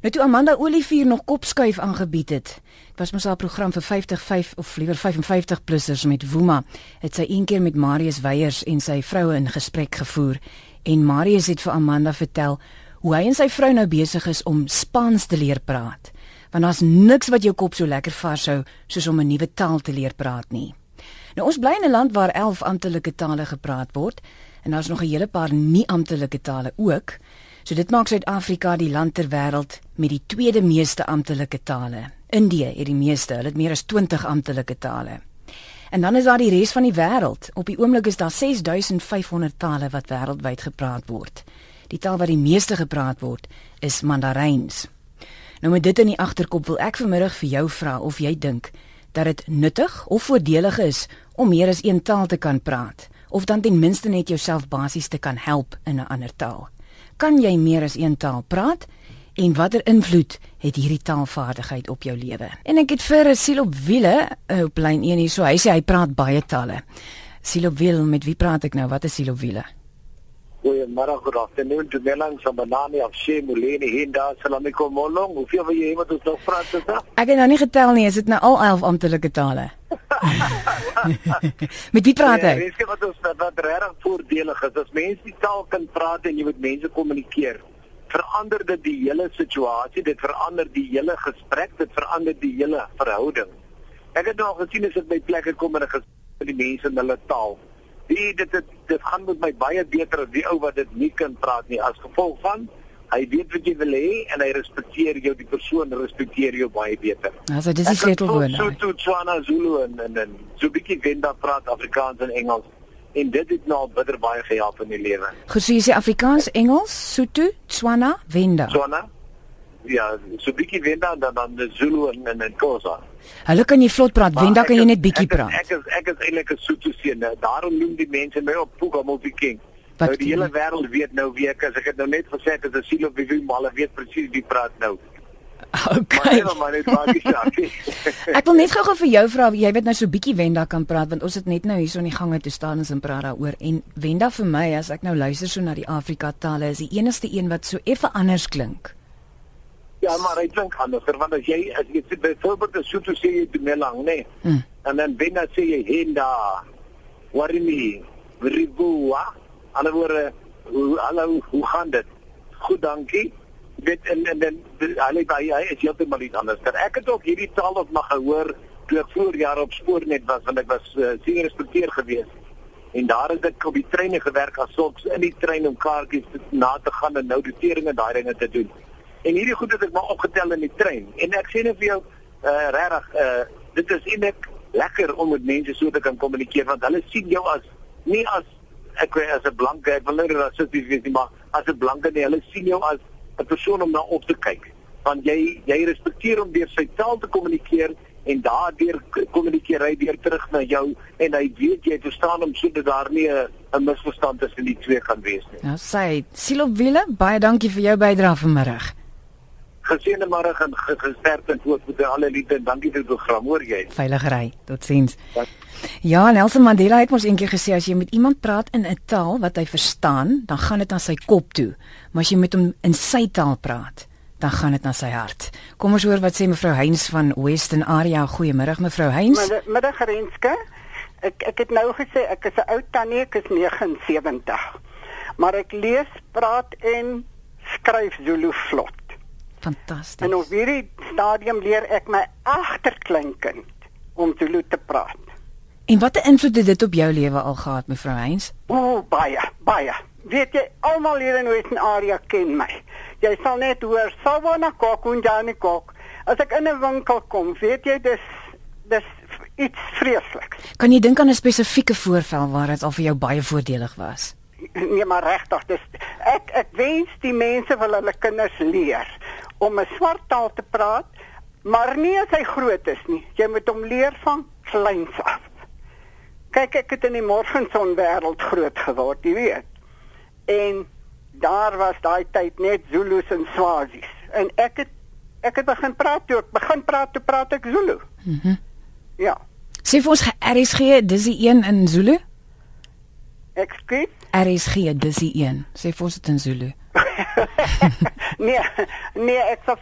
Nou toe Amanda Olivier nog kopskuif aangebied het. Was mos haar program vir 55 of liewer 55 plussers met Woema. Het sy een keer met Marius Weyers en sy vroue in gesprek gevoer en Marius het vir Amanda vertel hoe hy en sy vrou nou besig is om Spaans te leer praat. Want daar's niks wat jou kop so lekker vars hou soos om 'n nuwe taal te leer praat nie. Nou ons bly in 'n land waar 11 amptelike tale gepraat word en daar's nog 'n hele paar nie amptelike tale ook. So dit maak Suid-Afrika die land ter wêreld met die tweede meeste amptelike tale. Indië het die meeste, hulle het meer as 20 amptelike tale. En dan is daar die res van die wêreld. Op die oomblik is daar 6500 tale wat wêreldwyd gepraat word. Die taal wat die meeste gepraat word is Mandaryns. Nou met dit in die agterkop wil ek vanmiddag vir jou vra of jy dink dat dit nuttig of voordelig is om meer as een taal te kan praat of dan ten minste net jouself basies te kan help in 'n ander taal. Kan jy meer as een taal praat en watter invloed het hierdie taalvaardigheid op jou lewe? En ek het vir Siel op wiele eh, op lyn 1 hier so hy sê hy praat baie tale. Siel op wiel met wie praat ek nou? Wat is Siel op wiele? Goeiemôre, goed afternoon. Toe Melang van Banani of Shemuleni Hinda Salamico Molong. Hoeveel wil jy hê wat ons nog praat? Ek het nou nie getel nie, is dit nou al 11 amptelike tale? met wie praat hy? Ja, weet jy wat ons wat, wat regtig voordelig is? As mense die taal kan praat en jy met mense kommunikeer, verander dit die hele situasie, dit verander die hele gesprek, dit verander die hele verhouding. Ek het nou al gesien as ek by plekke kom en ek gesien die mense in hulle taal die dit dit dit gaan met my baie beter as die ou wat dit nie kan praat nie as gevolg van hy weet wat jy wil hê en hy respekteer jou die persoon respekteer jou baie beter. Also dis die sleutelwoord. So so Tswana Zulu en en, en so bietjie Venda praat Afrikaans en Engels en dit het nou bitter baie gehelp in die lewe. Goed, so jy sê Afrikaans, Engels, Sotho, Tswana, Venda. Tswana? Ja, so bietjie Venda dan dan Zulu en en, en Xhosa. Hulle kan jy vlot praat, Wenda kan jy net bietjie praat. Ek is ek is eintlik 'n soete seun. Daarom noem die mense my op Puga Mofiking. Nou die hele wêreld weet nou wie ek is. Ek het nou net gesê dit is Silo Vivi, maar hulle weet presies wie praat nou. Okay. Maar net maar net ek wil net gou-gou vir jou vra, jy weet nou so bietjie Wenda kan praat want ons het net nou hierso in die gange toe staan ons en praat daaroor en Wenda vir my as ek nou luister so na die Afrika tale is die enigste een wat so effe anders klink. Ja, maar hy klink anders, want as jy as jy sê byvoorbeeld 'n Sotho sê jy Dumelang, nê? Nee. Hmm. En dan binne sê jy Henda. Warimi, Ribua. Alle woorde, hoe hallo, hoe gaan dit? Goed, dankie. Dit en en dan alle by hy is heeltemal iets anders. Dan ek het ook hierdie taal op mag gehoor toe vroeër jare op spoor net was, want ek was uh, senior inspekteur geweest. En daar het ek op die treine gewerk as sulks in die trein om kaartjies na te gaan en nou noteringe daai dinge te doen. En hierdie goed het ek maar opgetel in die trein. En ek sê net vir jou, uh regtig, uh dit is eintlik lekker om met mense so te kan kommunikeer want hulle sien jou as nie as ek as 'n blanke, ek wil nou rassisties wees nie, maar as 'n blanke nie, hulle sien jou as 'n persoon om na op te kyk. Want jy jy respekteer hom deur sy taal te kommunikeer en daardeur kommunikeer hy weer terug na jou en hy weet jy verstaan hom sodat daar nie 'n misverstand tussen die twee kan wees nie. Nou sê Silo Wille, baie dankie vir jou bydrae vanmiddag geseënde môre en gesterkte en voorspoed aan alle liefde en dankie vir die program hoor jy? Veilig ry. Totsiens. Ja. Nelson Mandela het mos eendag gesê as jy met iemand praat in 'n taal wat hy verstaan dan gaan dit na sy kop toe. Maar as jy met hom in sy taal praat dan gaan dit na sy hart. Kom ons hoor wat sê mevrou Heinz van Western Area goeiemôre mevrou Heinz. Middag Renske. Ek ek het nou gesê ek is 'n ou tannie ek is 79 maar ek lees praat en skryf Zulu vlot Fantasties. En op hierdie stadium leer ek my agterkleinkind om Zulu te praat. En watter invloed het dit op jou lewe al gehad, mevrou Heinz? O, baie, baie. Weet jy, almal hier in Western Area ken my. Jy sal net hoor, "Sawona kokunjani kok." As ek in 'n winkel kom, weet jy, dis dis iets vreesliks. Kan jy dink aan 'n spesifieke voorval waar dit al vir jou baie voordelig was? Nee, maar regtig, dis ek ek wens die mense wil hulle kinders leer om 'n swart taal te praat, maar nie as hy groot is nie. Jy moet hom leer van kleins af. Kyk, ek het in die morgenson wêreld groot geword, jy weet. En daar was daai tyd net Zulus en Swazis. En ek het ek het begin praat toe ek begin praat toe praat ek Zulu. Mhm. Mm ja. Sê vir ons RSG, dis die een in Zulu? Ekskuus? RSG, dis die een. Sê vir ons dit in Zulu. nee, nee, ek sou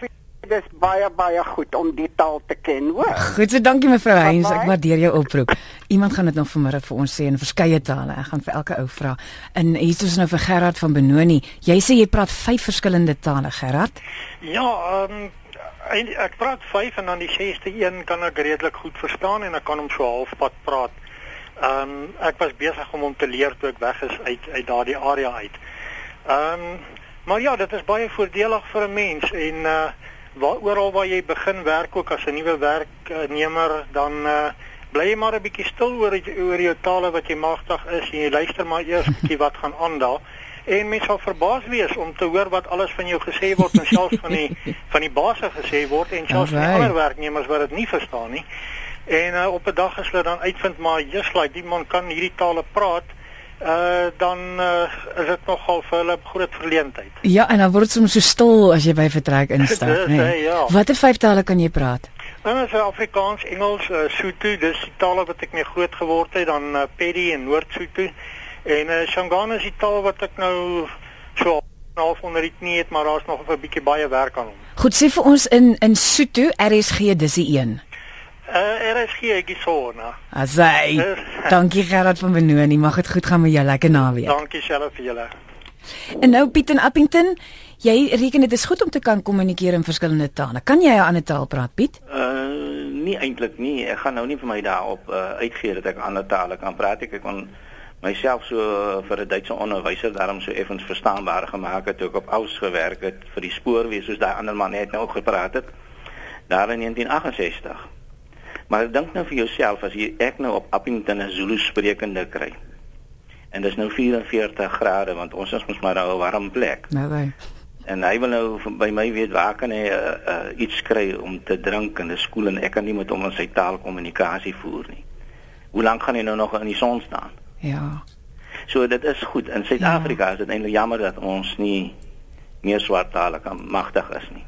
dis baie baie goed om die taal te ken, hoor. Goed, so dankie mevrou Heinz, ek waardeer jou oproep. Iemand gaan dit nog vanmiddag vir ons sê in verskeie tale. Ek gaan vir elke ou vra. En hier is nou vir Gerard van Benoni. Jy sê jy praat vyf verskillende tale, Gerard? Ja, ehm um, ek praat vyf en dan die sesde een kan ek redelik goed verstaan en ek kan hom so halfpad praat. Ehm um, ek was besig om hom te leer toe ek weg is uit uit daardie area uit. Ehm um, maar ja, dit is baie voordelig vir 'n mens en uh waar oral waar jy begin werk ook as 'n nuwe werknemer dan uh bly jy maar 'n bietjie stil oor oor jou tale wat jy magtig is en jy luister maar eers bietjie wat gaan aan daar en mens sal verbaas wees om te hoor wat alles van jou gesê word en selfs van die van die baas gesê word en selfs van ander werknemers wat dit nie verstaan nie. En uh, op 'n dag as hulle dan uitvind maar just like die man kan hierdie tale praat, uh dan uh, is dit nogal vir hulle groot verleentheid. Ja, en dan word soms so stil as jy by vertrek instap, né? Nee. Ja. Watter vyf tale kan jy praat? Dan is Afrikaans, Engels, uh, Sotho, dis die tale wat ek mee groot geword het, dan uh, Pedi en Noord-Sotho. En uh, Shangana is die taal wat ek nou so half onder die knie het, maar daar's nog 'n bietjie baie werk aan hom. Goed, sê vir ons in in Sotho, RSG, dis die een. Uh, RSG Gisona. Asai. Dankie Gerard van Benoni, mag dit goed gaan met jou lekker naweek. Dankie self vir julle. En nou Piet in Appington, jy reken dit is goed om te kan kommunikeer in verskillende tale. Kan jy 'n ander taal praat, Piet? Uh nie eintlik nie. Ek gaan nou nie vir my daarop uh, uitgee dat ek ander tale kan praat. Ek kon myself so uh, vir 'n Duitse onderwyser daarom so effens verstaanbaar gemaak het toe ek op Aus gewerk het vir die spoorwees soos daai ander man net nou gepraat het. Daar in 1968. Maar dink nou vir jouself as jy ek nou op Appington 'n Zulu sprekende kry. En dis nou 44 grade want ons is mos maar 'n warm plek. Nou nee. En hy wil nou by my weet waar kan hy uh, uh, iets kry om te drink in 'n skool en ek kan nie met hom in sy taal kommunikasie voer nie. Hoe lank gaan hy nou nog in die son staan? Ja. So dit is goed. In Suid-Afrika ja. is dit eintlik jammer dat ons nie meer swart tale kan magtig is nie.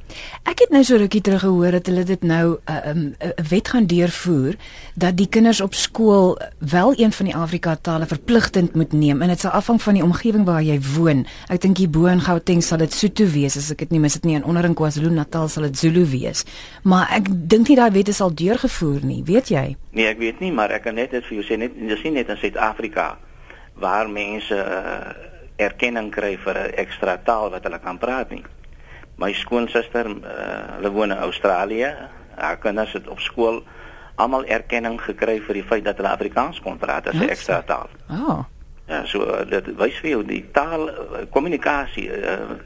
Ek het nou so rukkie terug gehoor dat hulle dit nou 'n uh, um, uh, wet gaan deurvoer dat die kinders op skool wel een van die Afrika tale verpligtend moet neem en dit sal afhang van die omgewing waar jy woon. Ek dink hier bo in Gauteng sal dit Sotho wees as ek dit nie mis dit nie en onder in KwaZulu-Natal sal dit Zulu wees. Maar ek dink nie daai wet is al deurgevoer nie, weet jy? Nee, ek weet nie, maar ek kan net dit vir jou sê net dis nie net in Suid-Afrika waar mense uh, erkenning kry vir 'n ekstra taal wat hulle kan praat nie. My skoonsister, uh, hulle woon in Australië. Haar kinders het op skool almal erkenning gekry vir die feit dat hulle Afrikaans kon praat as 'n ekstra taal. Oh. Ja, so dit wys vir jou die taal kommunikasie uh,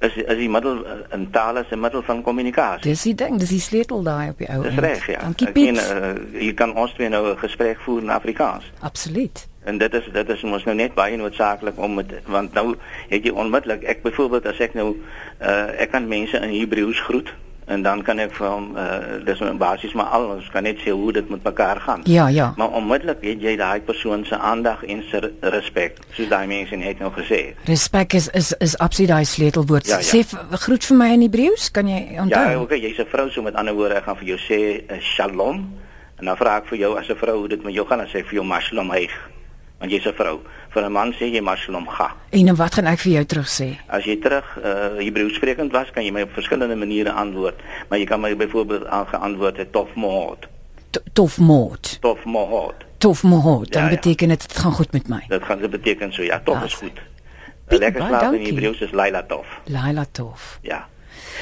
is is die middel in taal is 'n middel van kommunikasie. Dis die ding, dis die sleutel daai op die ou. Dis reg, ja. Dankie Piet. En uh, jy kan ons twee nou 'n gesprek voer in Afrikaans. Absoluut en dit is dit is mos nou net baie noodsaaklik om met want nou het jy onmiddellik ek byvoorbeeld as ek nou uh, ek kan mense in Hebreëus groet en dan kan ek hom uh, dis nou basies maar al ons kan net sê hoe dit met mekaar gaan. Ja, ja. Maar onmiddellik het jy daai persoon se aandag en se respek, soos daai mense net nou gesê het. Respek is is is absoluut daai sleutelwoord. Ja, ja. Sê groet vir my in Hebreëus, kan jy onthou? Ja, okay, jy's 'n vrou so met ander woorde, ek gaan vir jou sê uh, shalom. En dan vra ek vir jou as 'n vrou hoe dit met jou gaan, dan sê ek vir jou mashalom hy want jy's 'n vrou. Vir 'n man sê jy maar shalom ga. En wat gaan ek vir jou terug sê? As jy terug uh Hebreëus sprekend was, kan jy my op verskillende maniere antwoord, maar jy kan my byvoorbeeld aangeantwoord het tof moord. Tof moord. Tof moord. Tof moord. Dan ja, ja. beteken dit dit gaan goed met my. Dit gaan dit beteken so ja, tof is goed. Piet, lekker slaap in Hebreëus is Laila tof. Laila tof. Ja.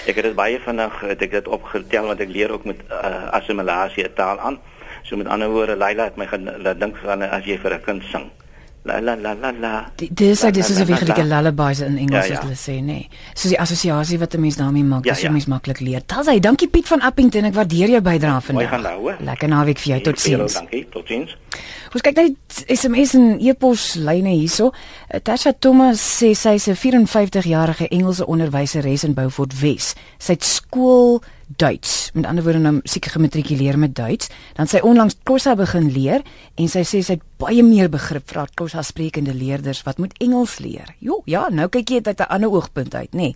Ek het dit baie vinnig het ek dit opgetel want ek leer ook met uh, assimilasie taal aan. So met ander woorde, Laila het my laat dink van as jy vir 'n kind sing. La la la la la. Dis is dis is 'n weggelike lullabies in Engels ja, ja. as hulle sê, nê. Nee. Soos die assosiasie wat 'n mens daarmee maak, ja, dis ja. mens maklik leer. Dalsy, dankie Piet van Appington, ek waardeer jou bydrae vandag. Mooi gaan hoor. Lekker naweek vir jou. Totsiens. Dankie. Totsiens. Ons kyk net SMS en e-pos lyne hierso. Tasha Thomas sê sy is 'n 54-jarige Engelse onderwyseres in Beaufort Wes. Sy het skool Duits. Met ander woorde nou seker gematrikuleer met Duits. Dan sy onlangs Xhosa begin leer en sy sê sy het baie meer begrip vir haar Xhosa sprekende leerders wat moet Engels leer. Jo, ja, nou kyk jy dit uit 'n ander oogpunt uit, nê. Nee.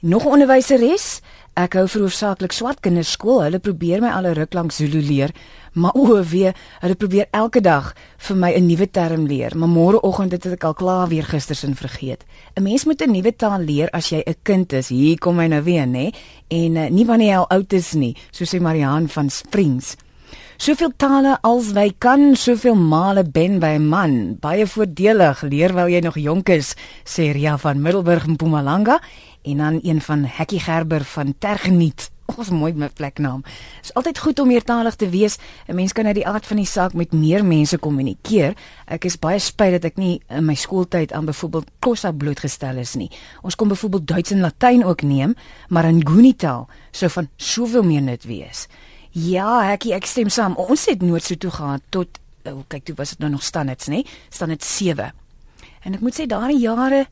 Nog 'n onderwyseres, Ek hou veroorsaaklik swart kinders skool. Hulle probeer my al 'n ruk lank Zulu leer, maar o, wee, hulle probeer elke dag vir my 'n nuwe term leer. Maar môreoggend het ek al klaar weer gistersin vergeet. 'n Mens moet 'n nuwe taal leer as jy 'n kind is. Hier kom hy nou weer, nê? En uh, nie wanneer jy al oud is nie, so sê Mariaan van Springs. Soveel tale als wy kan, soveel male ben by 'n man. Baie voordelig leer wel jy nog jonk is, sê Ria van Middelburg in Mpumalanga en dan een van Hekkie Gerber van Tergeniet. Ons mooi met pleknaam. Dit is altyd goed om meertalig te wees. 'n Mens kan uit die aard van die saak met meer mense kommunikeer. Ek is baie spyt dat ek nie in my skooltyd aan byvoorbeeld Xhosa blootgestel is nie. Ons kon byvoorbeeld Duits en Latyn ook neem, maar Nguni taal sou van soveel meer nut wees. Ja, Hekkie, ek stem saam. Ons het Noordse toe gaan tot oh, kyk, toe was dit nou nog standaards, nê? Standaard 7. En ek moet sê daai jare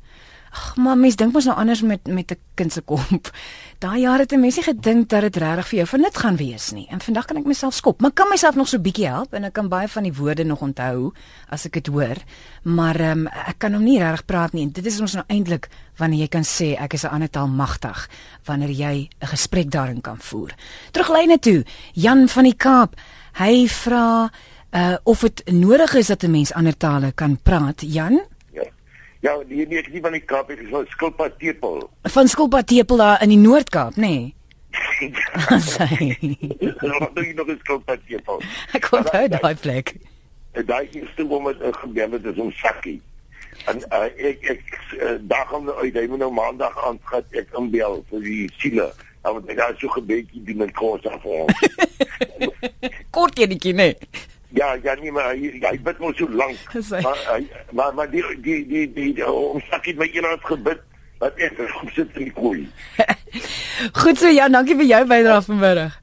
Ag, maar mens dink mos nou anders met met 'n kind se kop. Daai jare het mense gedink dat dit regtig vir jou van nut gaan wees nie. En vandag kan ek myself skop. Maar kan myself nog so bietjie help en ek kan baie van die woorde nog onthou as ek dit hoor. Maar ehm um, ek kan hom nie regtig praat nie. En dit is ons nou eintlik wanneer jy kan sê ek is 'n ander taal magtig wanneer jy 'n gesprek daarin kan voer. Teruglyne toe. Jan van die Kaap. Hy vra uh of dit nodig is dat 'n mens ander tale kan praat. Jan? Ja, nee, nee, ek is nie van die Kaap ek is van Skilpad Tepel. Van Skilpad Tepel daar in die Noord-Kaap, nê? Nee. Sy. Nog nie nog is Skilpad Tepel. Ek kon daai plek. Daai eerste oom het gebeur met so 'n sakkie. En uh, ek ek uh, dag om uit, hy moet nou maandag aan gaan ek inbel vir die siele. Dan moet ek daar so 'n bietjie die met kos af hom. Kort enetjie, nê? Nee. Ja, ja, nie maar hy hy bid mos so lank. Maar hy maar maar die die die die, die om sakkie my eendag gebid wat ek gesit in die kooi. Goed so ja, dankie vir jou bydrae vanmiddag.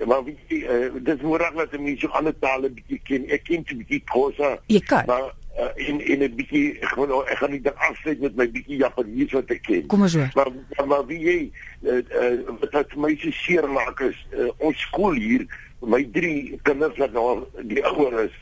Ja, maar wie uh, dis moeilik dat mense so ander tale bietjie ken. Ek ken 'n bietjie Xhosa. Jy kan. Maar uh, in in 'n bietjie gewoon ek gaan nie dan afsluit met my bietjie Japanees wat ek ken. Kom maar so. Maar maar, maar wie jy uh, uh, wat my so seer maak is uh, ons skool hier my drie kinders wat nou die ouer is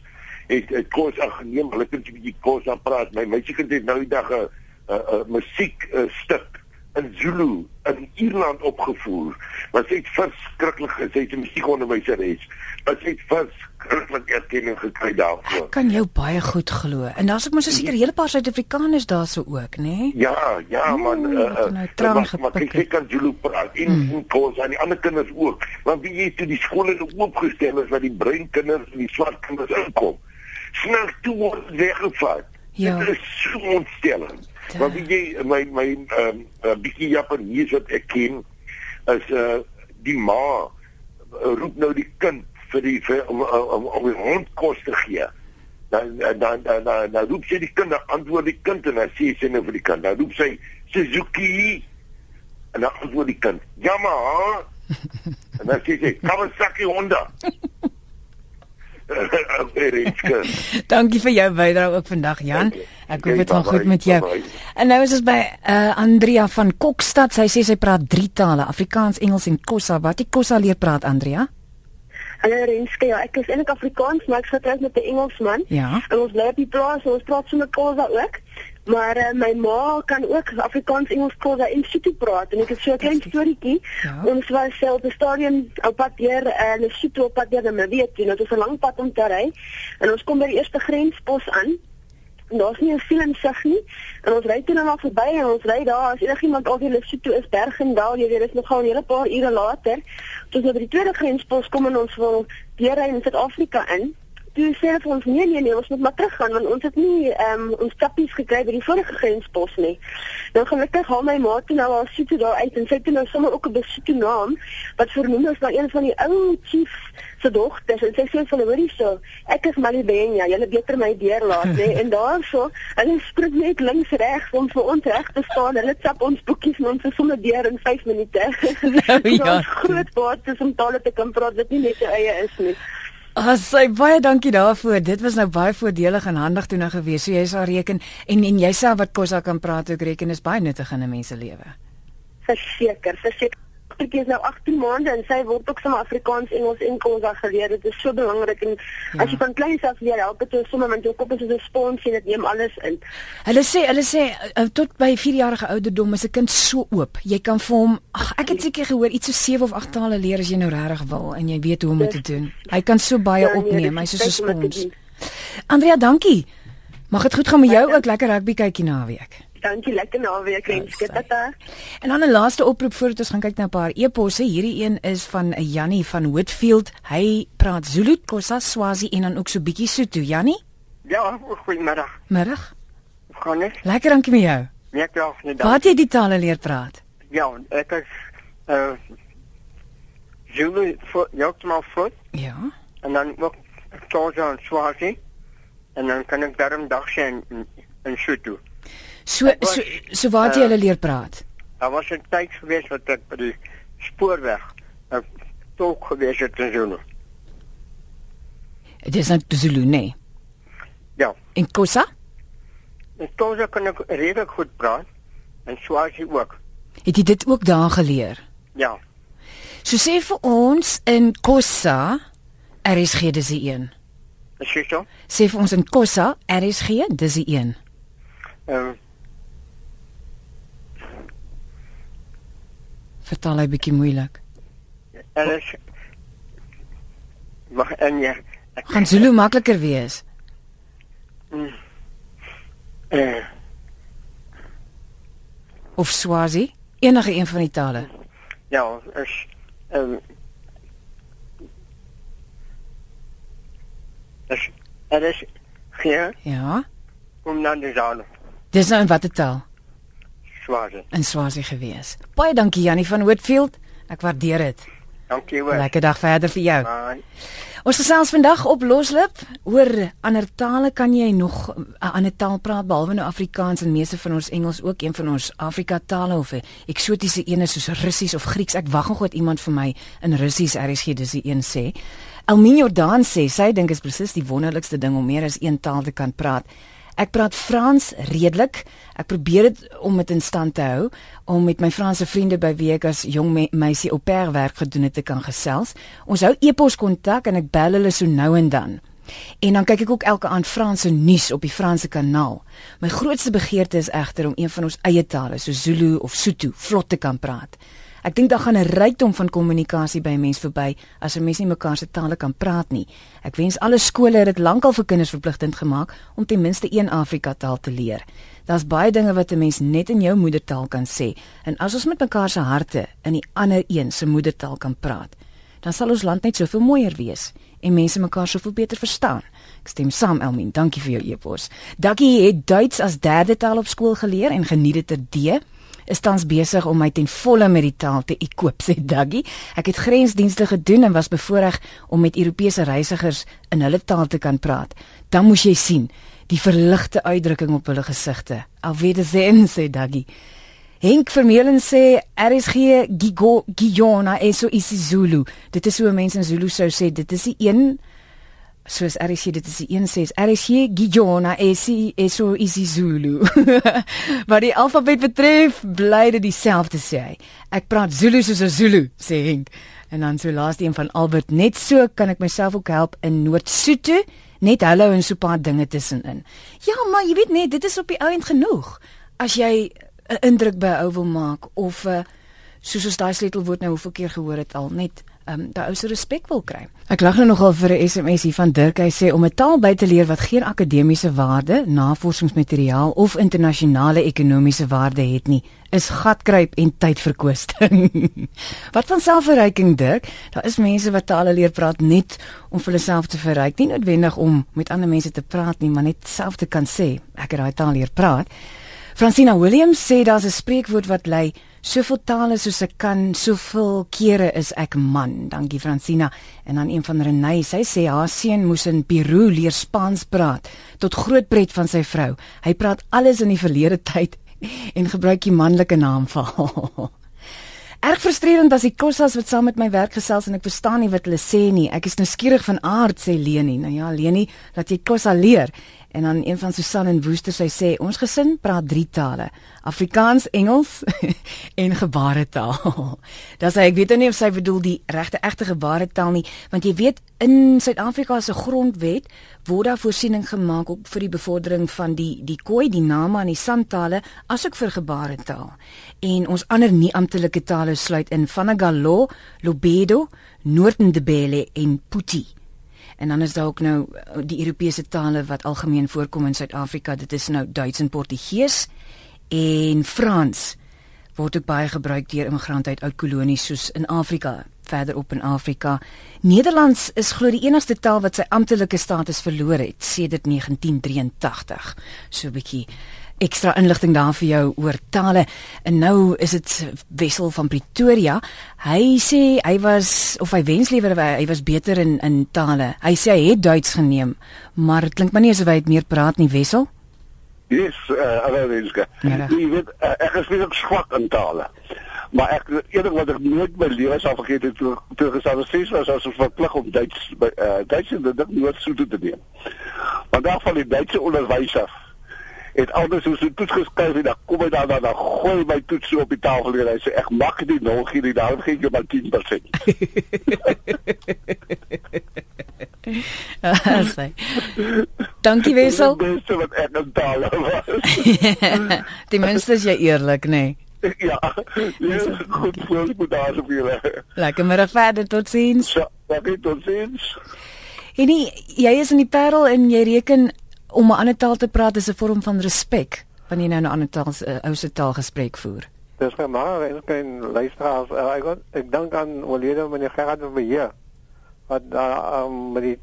het het kos aangeneem hulle kan 'n bietjie kos aan praat. My meisiekind het nou die dag 'n 'n musiek stuk in Zulu in Ierland opgevoer wat sy verskriklik gesê het sy musiekonderwyseres wat sy verskriklik erkenning gekry daarvoor ek kan jou baie goed glo en daar's ook mos seker hele paar Suid-Afrikaners daarso ook nê nee? ja ja man uh, uh, nou maar kyk kan Zulu praat in mm. kos en die ander kinders ook want wie jy toe die skole oopgestel is wat die bruin kinders en die swart kinders inkom snel toe word weggevat ja. dit is so ontstellend Maar wie jy my my ehm uh, bietjie Japanees wat ek ken is uh die ma uh, roep nou die kind vir die vir, om om om die hond kos te gee. Dan dan dan dan dan roep sy die kind antwoord die kind en dan sê sy nou vir die kind. Dan roep sy Suzuki en dan antwoord die kind Yamaha en dan sê sy Kawasaki Honda. Dankie vir jou bydrae ook vandag Jan. Ek hoop dit gaan goed met jou. En nou is ons by uh, Andrea van Kokstad. Sy sê sy praat drie tale: Afrikaans, Engels en Xhosa. Wat die Xhosa leer praat Andrea? Hallo Renske, ja, ek is eintlik Afrikaans, maar ek getroud met 'n Engelsman. Ja. En ons bly op die plaas, ons praat so met Xhosa ook. Maar uh, my ma kan ook Afrikaans Engels Xhosa en Sotho praat en ek het so 'n klein storieetjie. Ja. Ons was self op die stadion op pad deur en uh, Sotho op pad deur na Mbeet, jy know, dit is 'n lang pad om te ry. En ons kom by die eerste grenspos aan. En daar's nie 'n film sig nie. En ons ry toe dan af verby en ons ry daar as enigiemand al die Lesotho is Bergendal, jy weet, dit is nogal 'n hele paar ure later. Toe ons by die tweede grenspos kom en ons wil weer ry in Suid-Afrika in toe sê hulle vir ons nee nee nee ons moet maar teruggaan want ons het nie ehm um, ons tappies gekry by die vorige grenspos nie. Dan gelukkig haal my ma toe nou al sit daar uit en sy het nou sommer ook 'n besite naam wat vernoem is na een van die ou chief se dogters en sy sê vir hulle hoorie so ek is Malibenya jy beter my deur laat nê en daarso hulle spring net links reg om vir ons reg te staan hulle tap ons boekies en ons is sommer deur in 5 minute. Nou, ja. groot baat is om tale te kan praat wat nie net jou eie is nie. Ag, sy baie dankie daarvoor. Dit was nou baie voordelig en handig toe nou gewees. So jy sal reken en en jouself wat Kosa kan praat ook reken is baie nuttig in 'n mens se lewe. Verseker, verseker dogtertjie is nou 18 maande en sy word ook sommer Afrikaans, Engels en Khoisa geleer. Dit is so belangrik en ja. as jy van kleins af leer, help dit sommer met jou kop is 'n spons en dit neem alles in. Hulle sê, hulle sê uh, tot by 4 jarige ouderdom is 'n kind so oop. Jy kan vir hom, ag ek het seker gehoor iets so 7 of 8 tale leer as jy nou regtig wil en jy weet hoe om dit te doen. Hy kan so baie ja, nee, opneem. Hy's so 'n spons. Andrea, dankie. Mag dit goed gaan met jou ook lekker rugby kykie naweek. Dankie, lekker naweek ek dit. En dan 'n laaste oproep voordat ons gaan kyk na 'n paar e-posse. Hierdie een is van 'n Jannie van Woodfield. Hy praat Zulu, Xhosa, Swazi en dan ook so bietjie Sotho. Jannie? Ja, goeiemiddag. Middag. Gaan net? Lekker dankie met jou. Nee, ja, nee. Wat jy die tale leer praat? Ja, ek is uh Zulu vir Jokmal voet. Ja. En dan ook Xhosa en Swazi. En dan kan ek daarom dag sien in, in Sotho. So was, so so waar jy uh, hulle leer praat. Daar was 'n tyd gewees wat ek by die spoorweg 'n tolk gewees het in Zulu. Dit is net Zulu, nee. Ja. En Kosa? En Kosa kan ek redelik goed praat en Swazi ook. Het jy dit ook daar geleer? Ja. So sê vir ons in Kosa, RSG dis die een. Is dit so? Sê vir ons in Kosa, RSG dis die een. Ehm uh, vertaal hy bietjie moeilik. Alles mag en ja. Gaan Zulu makliker wees. Mm. Uh. Of Swazi, enige een van die tale. Ja, is ehm um, is er is hier. Ja. Kom dan die zone. Dis nou in watter taal? Swazi. In Swazi gewees. Baie dankie Jannie van Woodfield. Ek waardeer dit. Dankie hoor. Lekker dag verder vir jou. Bye. Ons gesels vandag op Loslip oor ander tale kan jy nog 'n ander taal praat behalwe nou Afrikaans en meeste van ons Engels ook een van ons Afrika tale of 'n eksotiese ene soos Russies of Grieks. Ek wag nog wat iemand vir my in Russies RSG dis die een sê. Elmien Jordan sê sy dink is presies die wonderlikste ding om meer as een taal te kan praat. Ek praat Frans redelik. Ek probeer dit om dit in stand te hou om met my Franse vriende by wie ek as jong me meisie op per werk gedoen het te kan gesels. Ons hou e-pos kontak en ek bel hulle so nou en dan. En dan kyk ek ook elke aand Franse nuus op die Franse kanaal. My grootste begeerte is egter om een van ons eie tale, so Zulu of Sotho, vlot te kan praat. Ek dink daar gaan 'n rykdom van kommunikasie by 'n mens verby as 'n mens nie mekaar se tale kan praat nie. Ek wens alle skole het dit lankal vir kinders verpligtend gemaak om ten minste een Afrika taal te leer. Daar's baie dinge wat 'n mens net in jou moedertaal kan sê en as ons met mekaar se harte in die ander een se moedertaal kan praat, dan sal ons land net soveel mooier wees en mense mekaar soveel beter verstaan. Ek stem saam Elmien, dankie vir jou e-pos. Daggie het Duits as derde taal op skool geleer en geniet dit ter D is tans besig om my ten volle met die taal te ekoop, sê Daggy. Ek het grensdienste gedoen en was bevoorreg om met Europese reisigers in hulle taal te kan praat. Dan moes jy sien die verligte uitdrukking op hulle gesigte. Al weet dit sê, Daggy. Henk Vermeulen sê RSG Gigo Giona eso isiZulu. Dit is hoe mense in Zulu sou sê, dit is die een soos RC dit is die een sê RC Gijona esi eso isiZulu. Wat die alfabet betref, bly dit dieselfde sê hy. Ek praat Zulu soos 'n Zulu, sê Henk. En dan so laaste een van Albert, net so kan ek myself ook help in Noord-Sotho, net hallo en so 'n paar dinge tussenin. Ja, maar jy weet net, dit is op die ou end genoeg. As jy 'n indruk by ou wil maak of 'n uh, soos ons daai sleutelwoord nou hoeveel keer gehoor het al, net um, daai ou se respek wil kry. Ek lag nou nogal vir 'n SMS hier van Dirk. Hy sê om 'n taal by te leer wat geen akademiese waarde, navorsingsmateriaal of internasionale ekonomiese waarde het nie, is gatkruip en tydverkwisting. wat van selfverryking, Dirk? Daar is mense wat tale leer praat net om vir hulle self te verryk, nie noodwendig om met ander mense te praat nie, maar net self te kan sê ek het daai taal leer praat. Francina Williams sê daar's 'n spreekwoord wat lei soveel tale soos ek kan, soveel kere is ek man. Dankie Francina. En dan een van Renay, sy sê haar seun moes in Peru leer Spaans praat tot groot pret van sy vrou. Hy praat alles in die verlede tyd en gebruik die manlike naamval. Erg frustrerend as die kossas wat saam met my werk gesels en ek verstaan nie wat hulle sê nie. Ek is nou skieurig van aard sê Leni. Nou ja, Leni, laat jy kossa leer En dan een van Susan en Woester sy sê ons gesin praat drie tale: Afrikaans, Engels en gebaretaal. Dis ek weet nou nie of sy bedoel die regte egte gebaretaal nie, want jy weet in Suid-Afrika se grondwet word daar voorsiening gemaak op vir die bevordering van die die Khoi, die Nama en die Santale asook vir gebaretaal. En ons ander nie amptelike tale sluit in Vanagalo, Lobedo, Noordendebele en Puti. En dan is daar ook nou uh, die Europese tale wat algemeen voorkom in Suid-Afrika. Dit is nou Duits en Portugees en Frans word ook baie gebruik deur immigrante uit ou kolonies soos in Afrika, verder op in Afrika. Nederlands is glo die enigste taal wat sy amptelike status verloor het sedert 1983. So 'n bietjie ekstra inligting daar vir jou oor tale. En nou is dit Wessel van Pretoria. Hy sê hy was of hy wens liewer hy was beter in in tale. Hy sê hy het Duits geneem, maar dit klink maar nie asof hy meer praat nie, Wessel. Yes, uh, alweeske. Jy weet uh, ek is baie swak in tale. Maar ek eerder wat ek nooit my lewe sal vergeet het toe toe gesal het was as ons verplig om Duits uh, Duits en dit nooit so te doen. Want daar van die Duitse onderwyser het altyd so so toets geskryf en dan kom hy daar dan dan gooi my toets so op die tafel en hy sê ek maak dit nog hier nie daarom gee ek jou maar 10%. Asai. Dankie Wessel. Dis wat ek dan taal was. Die mense is jy eerlik, nê? Nee. Ja. Ja, goed voor moet daar so veel. Lekker middag verder tot sins. Ja, tot sins. En jy is in die Parel en jy reken om 'n ander taal te praat is 'n vorm van respek wanneer jy nou 'n ander taal 'n uh, ou se taal gespreek voer. Dis vir maar en geen luisteraars. Uh, ek got, ek dink aan Oliede meneer Gerard van Beheer wat daar uh, um, met die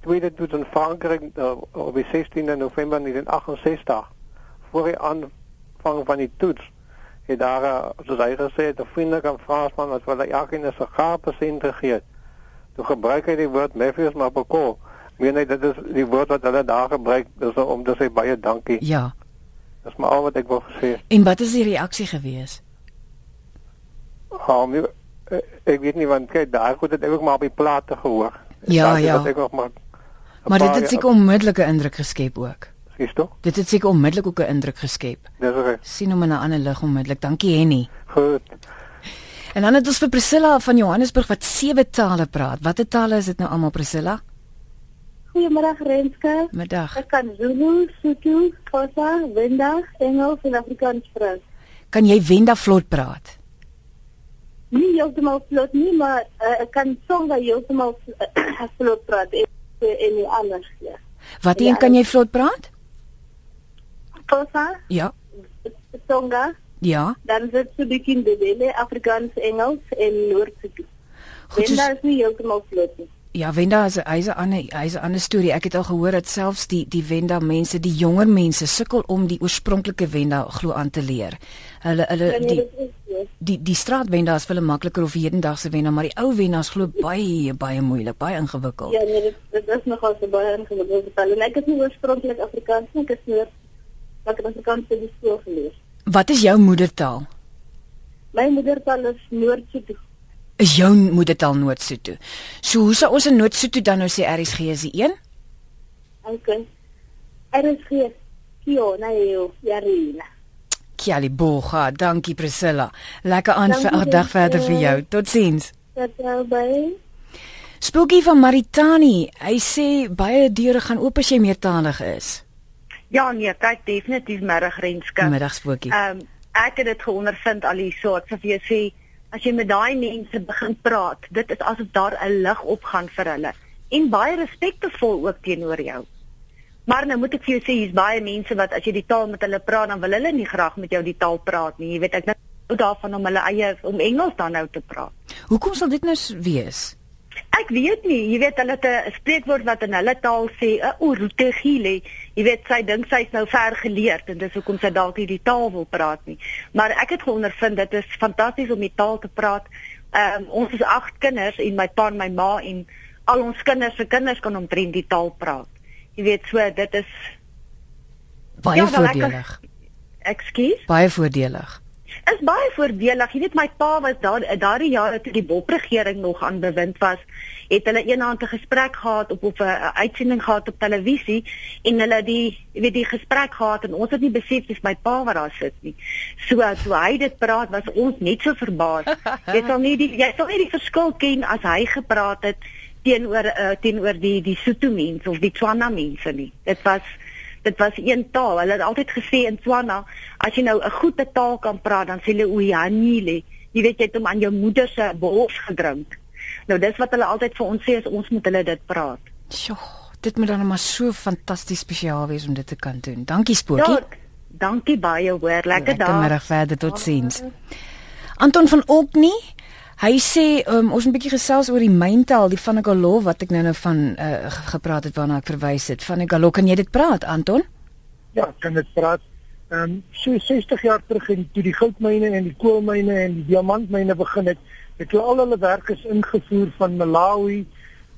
tweede toets in Frankryk uh, op die 16de November 1968 voor die aanvang van die toets het daar uh, soos hy gesê het 'n vriendelike Fransman wat vir elkeen 'n sigaar persent gegee het. Toe gebruik hy die woord Memphis Mapoko meen hy dit is die woord wat hulle daar gebruik is om te sê baie dankie. Ja. Dis maar al wat ek wou sê. En wat is die reaksie gewees? Hom oh, ek weet nie want kyk daar goed het ek ook maar op die plate gehoor. Ja, ja. Ek ook maar Maar dit het seker onmiddellike indruk geskep ook. Sies toe? Dit het seker onmiddellik ook 'n indruk geskep. Dis reg. sien hom in 'n ander lig onmiddellik. Dankie Henny. Goed. En dan het ons vir Priscilla van Johannesburg wat sewe tale praat. Watter tale is dit nou almal Priscilla? Goeiemiddag Renske. Middag. Ek kan Zulu, Sotho, Xhosa, Venda, Engels en Afrikaans praat. Kan jy Venda vlot praat? Nie heeltemal vlot nie, maar uh, ek kan Tsonga heeltemal uh, vlot praat en en die ander ja. Wat een kan jy vlot praat? Xhosa? Ja. Tsonga? Ja. Dan is dit so bietjie Ndebele, Afrikaans, Engels en Noord-Sotho. Venda is nie heeltemal vlot nie. Ja, Wenda is hy's 'n ander hy's 'n ander storie. Ek het al gehoor dat selfs die die Wenda mense, die jonger mense sukkel om die oorspronklike Wenda glo aan te leer. Hulle hulle ja, nee, die die die straat Wenda is veel makliker of hedendaagse Wenda, maar die ou Wenda is glo baie baie moeilik, baie ingewikkeld. Ja, nee, dit, dit is nogal so baie ingewikkeld. En ek is nie oorspronklik Afrikaans nie, ek is meer ek het Afrikaans by die skool geleer. Wat is jou moedertaal? My moedertaal is Noord-Sotho is jou moedertaal Noord-Sotho. So hoe sou ons in Noord-Sotho dan nou sê RSG is die een? Okay. RSG Kio na jou Yarina. Kiali Boga, dankie Priscilla. Lekker aan vir 'n dag verder vir jou. Totsiens. Totsiens bye. Spooky van Maritani, hy sê baie deure gaan oop as jy meertalig is. Ja nee, kyk definitief middag Renske. Middag Spooky. Ehm um, ek het dit geondervind al hier so, ek sê vir jou sê as jy met daai mense begin praat, dit is asof daar 'n lig opgaan vir hulle en baie respekvol ook teenoor jou. Maar nou moet ek vir jou sê hier's baie mense wat as jy die taal met hulle praat, dan wil hulle nie graag met jou die taal praat nie. Jy weet ek nou daarvan om hulle eie om Engels dan nou te praat. Hoekom sal dit nou wees? Ek weet nie, jy weet hulle het 'n spreekwoord wat in hulle taal sê, 'n oerotegile. Jy weet sy dink sy's nou ver geleerd en dis hoekom sy dalk nie die taal wil praat nie. Maar ek het geondervind dit is fantasties om die taal te praat. Ehm um, ons is 8 kinders en my pa en my ma en al ons kinders se kinders kan omtrent die taal praat. Jy weet so, dit is baie ja, voordelig. Ekskuus. Baie voordelig. Is baie voordelig. Jy weet my pa was daar daardie jare toe die Bob-regering nog aan bewind was, het hulle eendag 'n gesprek gehad op op 'n uitsending gehad op televisie en hulle die weet die gesprek gehad en ons het nie besef dis my pa wat daar sit nie. So toe hy dit praat was ons net so verbaas. jy sal nie die jy sal nie die verskil ken as hy gepraat het teenoor uh, teenoor die die Sotho mense of die Tswana mense nie. Dit was dit was een taal. Hulle het altyd gesê in Tswana, as jy nou 'n goeie taal kan praat, dan sê hulle o ja, nie. Jy weet jy het hom aan jou moeder se bors gedrink. Nou dis wat hulle altyd vir ons sê as ons met hulle dit praat. Sjoe, dit moet dan maar so fantasties spesiaal wees om dit te kan doen. Dankie Spookie. Ja, dankie baie hoor. Lekker dag. Goeiemôre verder totsiens. Anton van Okni Hy sê um, ons 'n bietjie gesels oor die myntaal, die van Galo wat ek nou nou van uh, gepraat het waarna ek verwys het. Van Galo, kan jy dit praat, Anton? Ja, kan dit praat. Ehm um, so 60 jaar terug in toe die goudmyne en die koolmyne en die diamantmyne begin het, het al hulle werkers ingevoer van Malawi,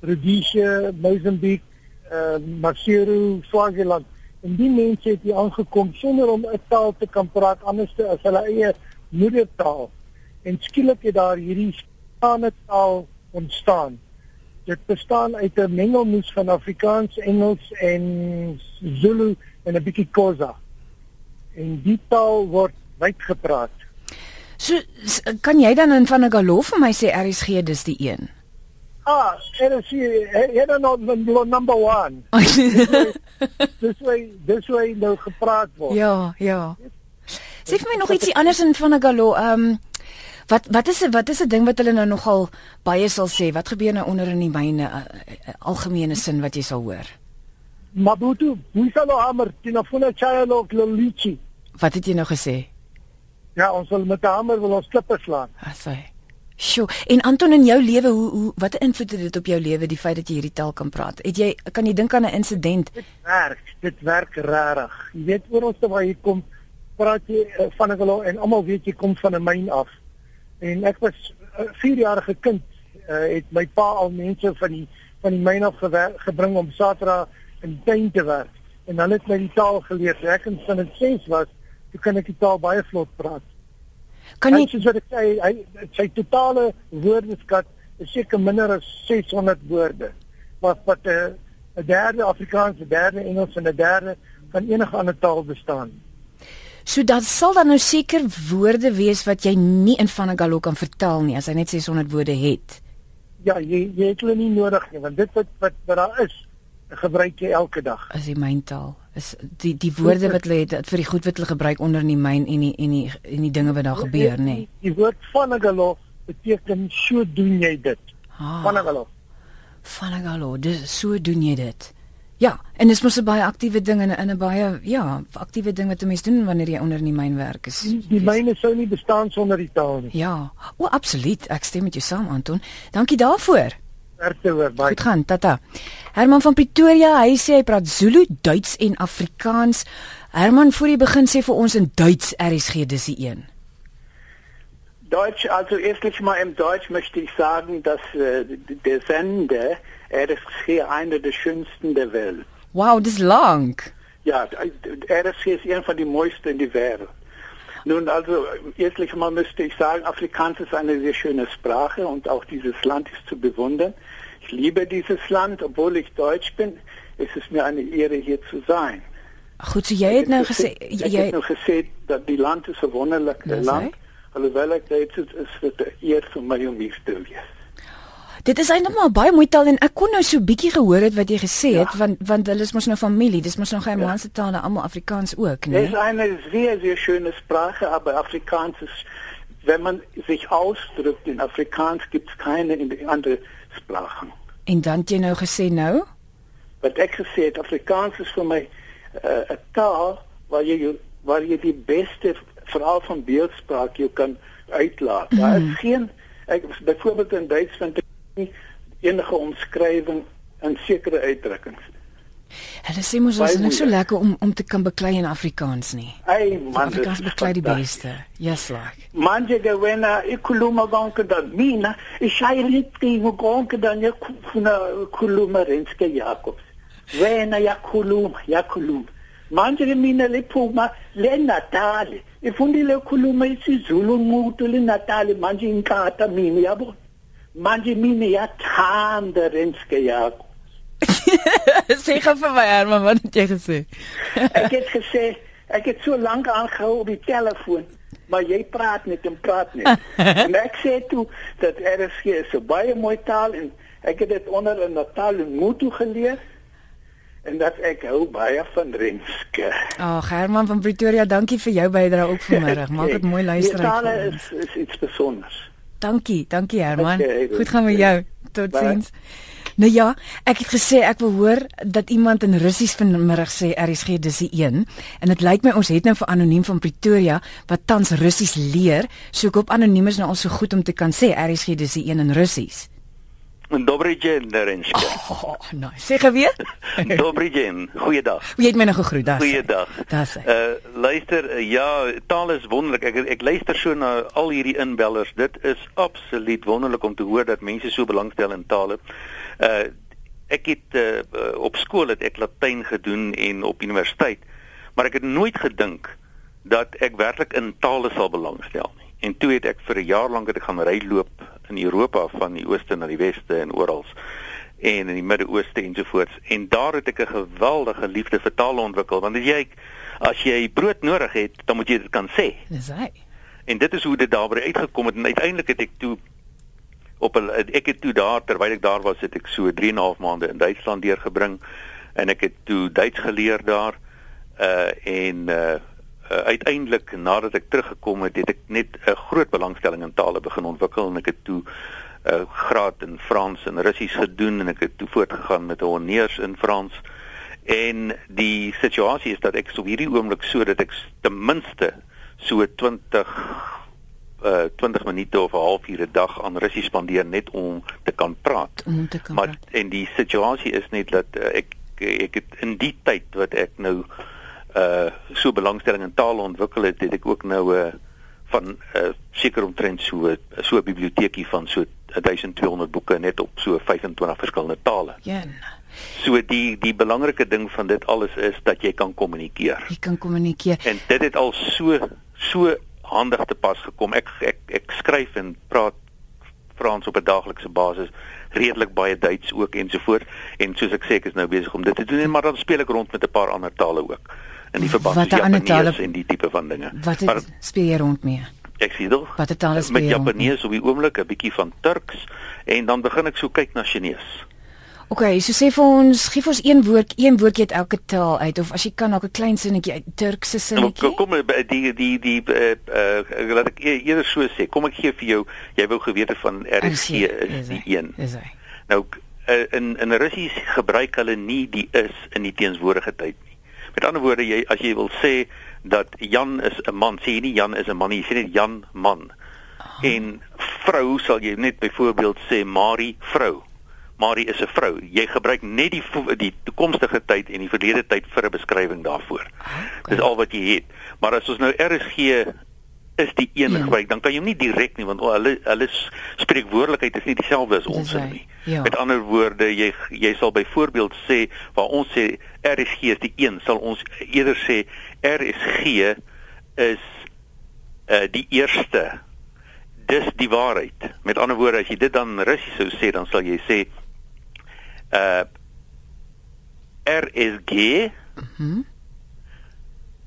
Rhodesia, Mozambique, uh, Maseru, Swaziland. En die mense het hier aangekom sonder om 'n taal te kan praat anders as hulle eie moedertaal en skielik het daar hierdie staande taal ontstaan. Dit bestaan uit 'n mengelmoes van Afrikaans, Engels en Zulu en 'n bietjie Xhosa. En die taal word wyd gepraat. So kan jy dan in van 'n galof vir my sê RSG dis die een? Ah, RSG, jy dan nou number 1. Dis hoe dis hoe nou gepraat word. Ja, ja. Sê vir my nog ietsie anders in van 'n galof. Ehm um, Wat wat is wat is 'n ding wat hulle nou nogal baie sal sê? Wat gebeur nou onder in die myne uh, uh, algemene sin wat jy sal hoor? Mabutu, Musalo hamer, tinafuna chayalo lolichi. Wat het jy nou gesê? Ja, ons wil met 'n hamer wil ons klippe slaan. Asai. Ah, Sjoe, en Anton in jou lewe, hoe hoe wat 'n invloed het dit op jou lewe die feit dat jy hierdie taal kan praat? Het jy kan jy dink aan 'n insident? Dit werk, dit werk rarig. Jy weet oor ons te waar jy kom, praat jy uh, van 'n en almal weet jy kom van 'n myn af en ek was 'n uh, 4-jarige kind uh, het my pa al mense van die van die myn af gebring om Saterdag in die tuin te werk. En dan het my die taal geleer. Ek in sin 6 was toe kan ek die taal baie vlot praat. Kan jy soos wat ek sê hy sy totale woordeskat is seker minder as 600 woorde. Wat wat 'n uh, 'n derde Afrikaans, 'n derde Engels en 'n derde van enige ander taal bestaan. So dat sal dan nou seker woorde wees wat jy nie in van 'n galo kan vertel nie as hy net 600 woorde het. Ja, jy jy het hulle nie nodig nie want dit wat wat, wat daar is, gebruik jy elke dag. As die myntaal is die die woorde wat hulle het vir die goed wat hulle gebruik onder in die myn en die en die en die dinge wat daar gebeur, nê. Nee. Die woord van 'n galo beteken so doen jy dit. Ah, van 'n galo. Van 'n galo, dis so doen jy dit. Ja, en dit is mos 'n baie aktiewe ding en 'n baie ja, aktiewe ding wat 'n mens doen wanneer jy onder in die myn werk is. Die, die myne sou nie bestaan sonder die taal nie. Ja, o absoluut. Ek stem met jou saam, Anton. Dankie daarvoor. Sterkte hoor, baie. Goed gaan, tata. Herman van Pretoria, hy sê hy praat Zulu, Duits en Afrikaans. Herman, voor jy begin sê vir ons in Duits RSG dis die een. Deutsch, also erstlich mal im Deutsch möchte ich sagen, dass äh, der Sender RSG einer der schönsten der Welt. Wow, das ist lang. Ja, RSG ist von den mooisten in der Welt. Nun, also erstlich mal müsste ich sagen, Afrikaans ist eine sehr schöne Sprache und auch dieses Land ist zu bewundern. Ich liebe dieses Land, obwohl ich Deutsch bin, ist es mir eine Ehre hier zu sein. Goed, so jy het nou gesê jy het nou gesê dat die land is 'n wonderlike land. Alhoewel ek dit is, is dit 'n eer vir my om hier te wees. Dit is eintlik maar baie mooi taal en ek kon nou so bietjie gehoor het wat jy gesê het ja. want want hulle is mos nou familie, dis mos nog Germaanse ja. tale, almal Afrikaans ook, né? Nee? Dis 'n sehr sehr schöne Sprache, aber Afrikaans is wenn man sich ausdrückt in Afrikaans gibt's keine in die andere Sprachen. En dan het jy nou gesê nou? Wat ek gesê het, Afrikaans is vir my eh, 'n uh, taal waar jy waar jy die beste veral van beeldspraak jy kan uitlaat. Mm. Daar is mm. geen ek byvoorbeeld in Duits vind ek enige omskrywing in sekere uitdrukkings. Hulle sê mos ons is net so lekker om om te kan beklei in Afrikaans nie. Hey man, dit is beklei die beste. Yes like. Manje gewena ikuluma gonke dan mina, ich sei ritki gonke dan ja kuna kuluma renske Jakobs. Wena ja kuluma, ja kuluma. manje mina liphuma le Natal ifundile ukukhuluma isiZulu umuntu le Natal manje inkata mina yabo manje mina yathanda renske yakho. Sê gou vir my Herman wat het jy gesê ek het gesê ek het so lank aangehou op die telefoon maar jy praat net en praat net. En ek sê toe dat RSG is so baie mooi taal en ek het dit onder in Natal en Mutu geleer en dat ek hou baie van Renske. Ag oh, Herman van Pretoria, dankie vir jou bydrae ook vanmiddag. Maak dit mooi luister. Die taal is, is iets spesiaals. Dankie, dankie Herman. Okay, goed gaan met jou. Totsiens. Nou ja, ek het gesê ek wil hoor dat iemand in Russies vanmiddag sê RSG dis die een en dit lyk my ons het nou vir anoniem van Pretoria wat tans Russies leer, so ek hoop anoniem is nou al so goed om te kan sê RSG dis die een in Russies. Dobry dzień, Renske. Oh, nou, sê gou weer. Dobry dzień. Goeiedag. Wie het my nog gegroet? Goeiedag. Daar's. Uh luister, uh, ja, taal is wonderlik. Ek ek luister so na al hierdie inbellers. Dit is absoluut wonderlik om te hoor dat mense so belangstel in tale. Uh ek het uh, op skool het ek Latyn gedoen en op universiteit, maar ek het nooit gedink dat ek werklik in tale sal belangstel nie. En toe het ek vir 'n jaar lank het ek gaan ry loop in Europa van die ooste na die weste en oral en in die Midde-Ooste ensovoorts. En daar het ek 'n geweldige liefde vir tale ontwikkel want as jy as jy brood nodig het, dan moet jy dit kan sê. Dis hy. En dit is hoe dit daarby uitgekom het en uiteindelik het ek toe op 'n ek het toe daar terwyl ek daar was het ek so 3 en 'n half maande in Duitsland deurgebring en ek het toe Duits geleer daar uh en uh, uh uiteindelik nadat ek teruggekom het het ek net 'n groot belangstelling in tale begin ontwikkel en ek het toe 'n uh, graad in Frans en Russies gedoen en ek het toe voortgegaan met 'n honneurs in Frans en die situasie is dat ek so hierdie oomblik sodat ek ten minste so 20 uh 20 minute of 'n halfuur 'n dag aan Russies spandeer net om te kan praat. Om te kan maar praat. en die situasie is net dat uh, ek ek het in die tyd wat ek nou uh so belangstelling in tale ontwikkel het, het ek ook nou 'n uh, van uh seker omtrent so so 'n biblioteekie van so 1200 boeke net op so 25 verskillende tale. Ja. So die die belangrike ding van dit alles is dat jy kan kommunikeer. Jy kan kommunikeer. En dit het al so so handig te pas gekom. Ek ek ek skryf en praat Frans op 'n daaglikse basis, redelik baie Duits ook ensovoorts. En soos ek sê, ek is nou besig om dit te doen en maar dan speel ek rond met 'n paar ander tale ook in die verband met Japanees en die tipe van dinge. Wat het, maar, speel jy rond mee? Ek sien dit. Wat het tale speel met Japanees op die oomblik 'n bietjie van Turks en dan begin ek so kyk na Chinese. OK, so sê vir ons, gee vir ons een woord, een woordjie uit elke taal uit of as jy kan ook 'n klein sinnetjie uit Turkse sinnetjie. Nou, kom die die die uh, uh laat ek e-, eerder so sê. Kom ek gee vir jou, jy wou geweet het van RSG is die een. Is hy. Nou uh, in in Russies gebruik hulle nie die is in die teenswoordige tyd nie. Met ander woorde, jy as jy wil sê dat Jan is 'n man, sê jy nie Jan is 'n man nie, jy sê net Jan man. Oh. En vrou sal jy net byvoorbeeld sê Marie vrou maar hy is 'n vrou. Jy gebruik net die die toekomstige tyd en die verlede tyd vir 'n beskrywing daarvoor. Okay. Dis al wat jy het. Maar as ons nou RSG is die een ja. gebruik, dan kan jy hom nie direk nie want oh, hulle hulle spreekwoordelikheid is nie dieselfde as ons nie. Ja. Met ander woorde, jy jy sal byvoorbeeld sê waar ons sê RSG is die een, sal ons eerder sê RSG is uh die eerste dis die waarheid. Met ander woorde, as jy dit dan Russies sou sê, dan sal jy sê uh RSG mhm mm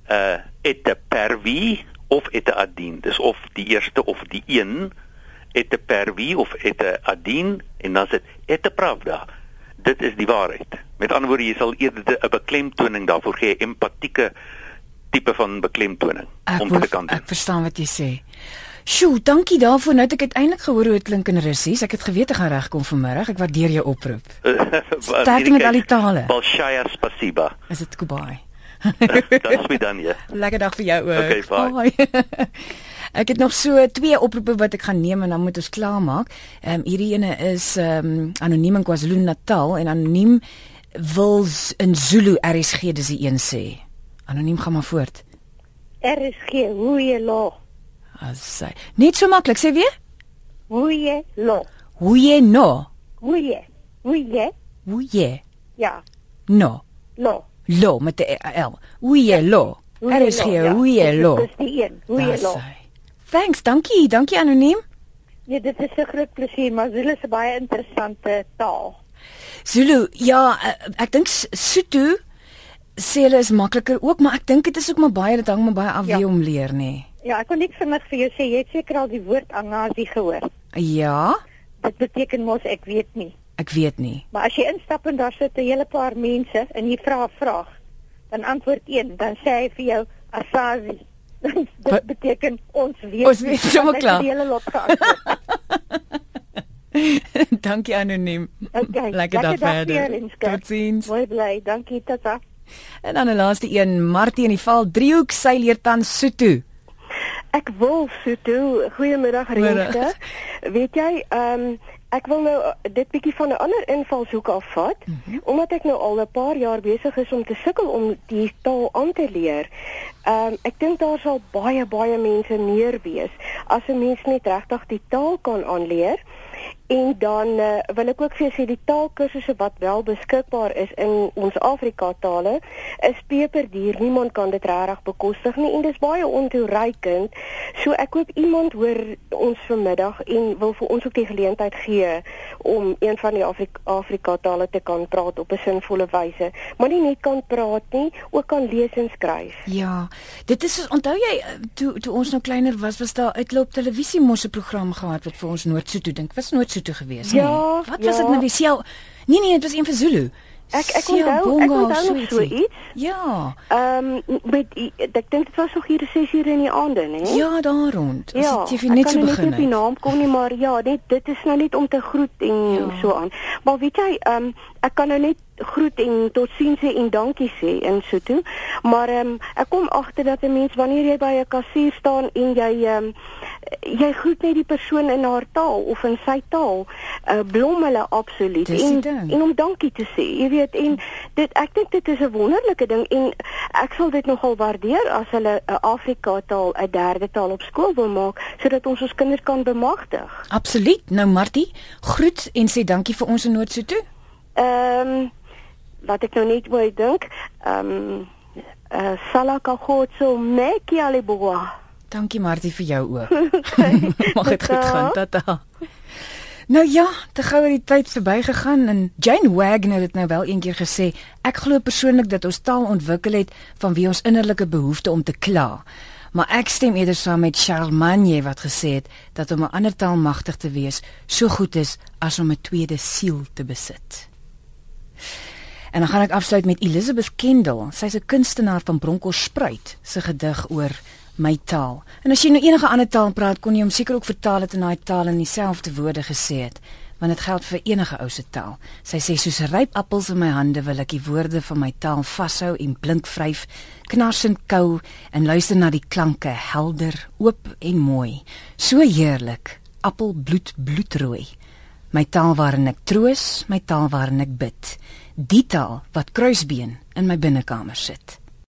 uh et pervi of et adin dis of die eerste of die een et pervi of et adin en dan sit et pravda dit is die waarheid met ander woorde jy sal eerder 'n beklemtoning daarvoor gee empatieke tipe van beklemtoning ek om te kan doen. ek verstaan wat jy sê Sjoe, dankie daarvoor. Nou het ek uiteindelik gehoor hoe dit klink in Russies. Ek het geweet ek gaan regkom vanmiddag. Ek waardeer jou oproep. Sterkte met al die tale. Bolshaya spasiba. Is dit Kubai? Dis my dan ja. Lekker dag vir jou ook. Okay, bye. ek het nog so twee oproepe wat ek gaan neem en dan moet ons klaarmaak. Ehm um, hierdie ene is ehm um, anoniem in KwaZulu-Natal en anoniem wil in Zulu RSG dis die een sê. Anoniem gaan maar voort. RSG, hoe jy laag. Asai. Net so maklik, sê weer? Woeie lo. Woeie no. Woeie. Woeie. Woeie. Ja. No. Lo. Lo met 'n L. Uyelo. Er is hier Uyelo. Dis die een. Uyelo. Thanks, dankie. Dankie anoniem. Nee, dit is 'n groot plesier, maar Zulu is 'n baie interessante taal. Zulu, ja, eh, ek dink Sotho sê hulle is makliker ook, maar ek dink dit is ook maar baie dit hang maar baie af ja. wie hom leer, nê. Nee. Ja, ek kon net vinnig vir jou sê jy het seker al die woord Angazi gehoor. Ja. Dit beteken mos ek weet nie. Ek weet nie. Maar as jy instap en daar sit 'n hele paar mense en jy vra 'n vraag, dan antwoord een, dan sê hy vir jou Asazi. dit Wat? beteken ons weet. Ons weet sommer klaar. Die hele lot dankie anoniem. Okay. Lekker dag verder. Totsiens. Mooi bly. Dankie tata. En dan 'n laaste een, Martie in die val driehoek sy leer tans Sotho. Ek wil Sotho. Goeiemiddag Renske. Weet jy, ehm um, ek wil nou dit bietjie van 'n ander invalshoek afvat, mm -hmm. omdat ek nou al 'n paar jaar besig is om te sukkel om die taal aan te leer. Ehm um, ek dink daar sal baie baie mense meer wees as 'n mens net regtig die taal kan aanleer. En dan uh, wil ek ook vir sê die taalkursusse wat wel beskikbaar is in ons Afrika tale is peperduur. Niemand kan dit regtig bekostig nie en dis baie ontoereikend. So ek hoop iemand hoor ons vanmiddag en wil vir ons ook die geleentheid gee om een van die Afrika, Afrika tale te kan praat op 'n sinvolle wyse. Maar nie net kan praat nie, ook kan lees en skryf. Ja. Dit is onthou jy eh, toe toe ons nou kleiner was, was daar uitloop televisie mos 'n program gehad wat vir ons Noord-Suid dink. Was Noord so toe gewees. Ja, Wat was dit ja. nou weer? Sel Nee nee, dit was een vir Zulu. Ek ek onthou ek onthou nog so iets. Ja. Ehm um, met ek dink dit was nog hier 6 ure in die aande, hè? Ja, daar rond. As ja, dit jy net so begin. Ek kan nie die naam kom nie, maar ja, net dit is nou net om te groet en ja. so aan. Maar weet jy, ehm um, ek kan nou net groet en totsiens sê en dankie sê in so toe. Maar ehm um, ek kom agter dat 'n mens wanneer jy by 'n kassier staan en jy ehm um, jy groet net die persoon in haar taal of in sy taal, uh, blom hulle absoluut en en om dankie te sê. Jy weet en dit ek dink dit is 'n wonderlike ding en ek sal dit nogal waardeer as hulle 'n Afrika taal 'n derde taal op skool wil maak sodat ons ons kinders kan bemagtig. Absoluut. Nou Martie, groet en sê dankie vir ons in Noord-Sotho. Ehm um, wat ek nou net wou dink, ehm um, uh, Salaka Khotso Meki Aliboa. Dankie Martie vir jou ook. Mag dit goed gaan. Tata. Nou ja, te gou het die tyd verbygegaan en Jane Wagner het nou wel eendag gesê, ek glo persoonlik dat ons taal ontwikkel het van wie ons innerlike behoefte om te kla. Maar ek stem eerder saam met Charlemagne wat gesê het dat om 'n ander taal magtig te wees so goed is as om 'n tweede siel te besit. En dan gaan ek afsluit met Elizabeth Kendall. Sy's 'n kunstenaar van Bronkhorstspruit se gedig oor my taal. En as jy nou enige ander taal praat, kon jy hom seker ook vertaal het in daai taal en dieselfde woorde gesê het, want dit geld vir enige ou se taal. Sy sê soos ryp appels in my hande wil ek die woorde van my taal vashou en blink vryf, knarsend kou en luister na die klanke helder, oop en mooi. So heerlik, appelbloed bloedrooi. My taal waarin ek troos, my taal waarin ek bid. Die taal wat kruisbeen in my binnekamer sit.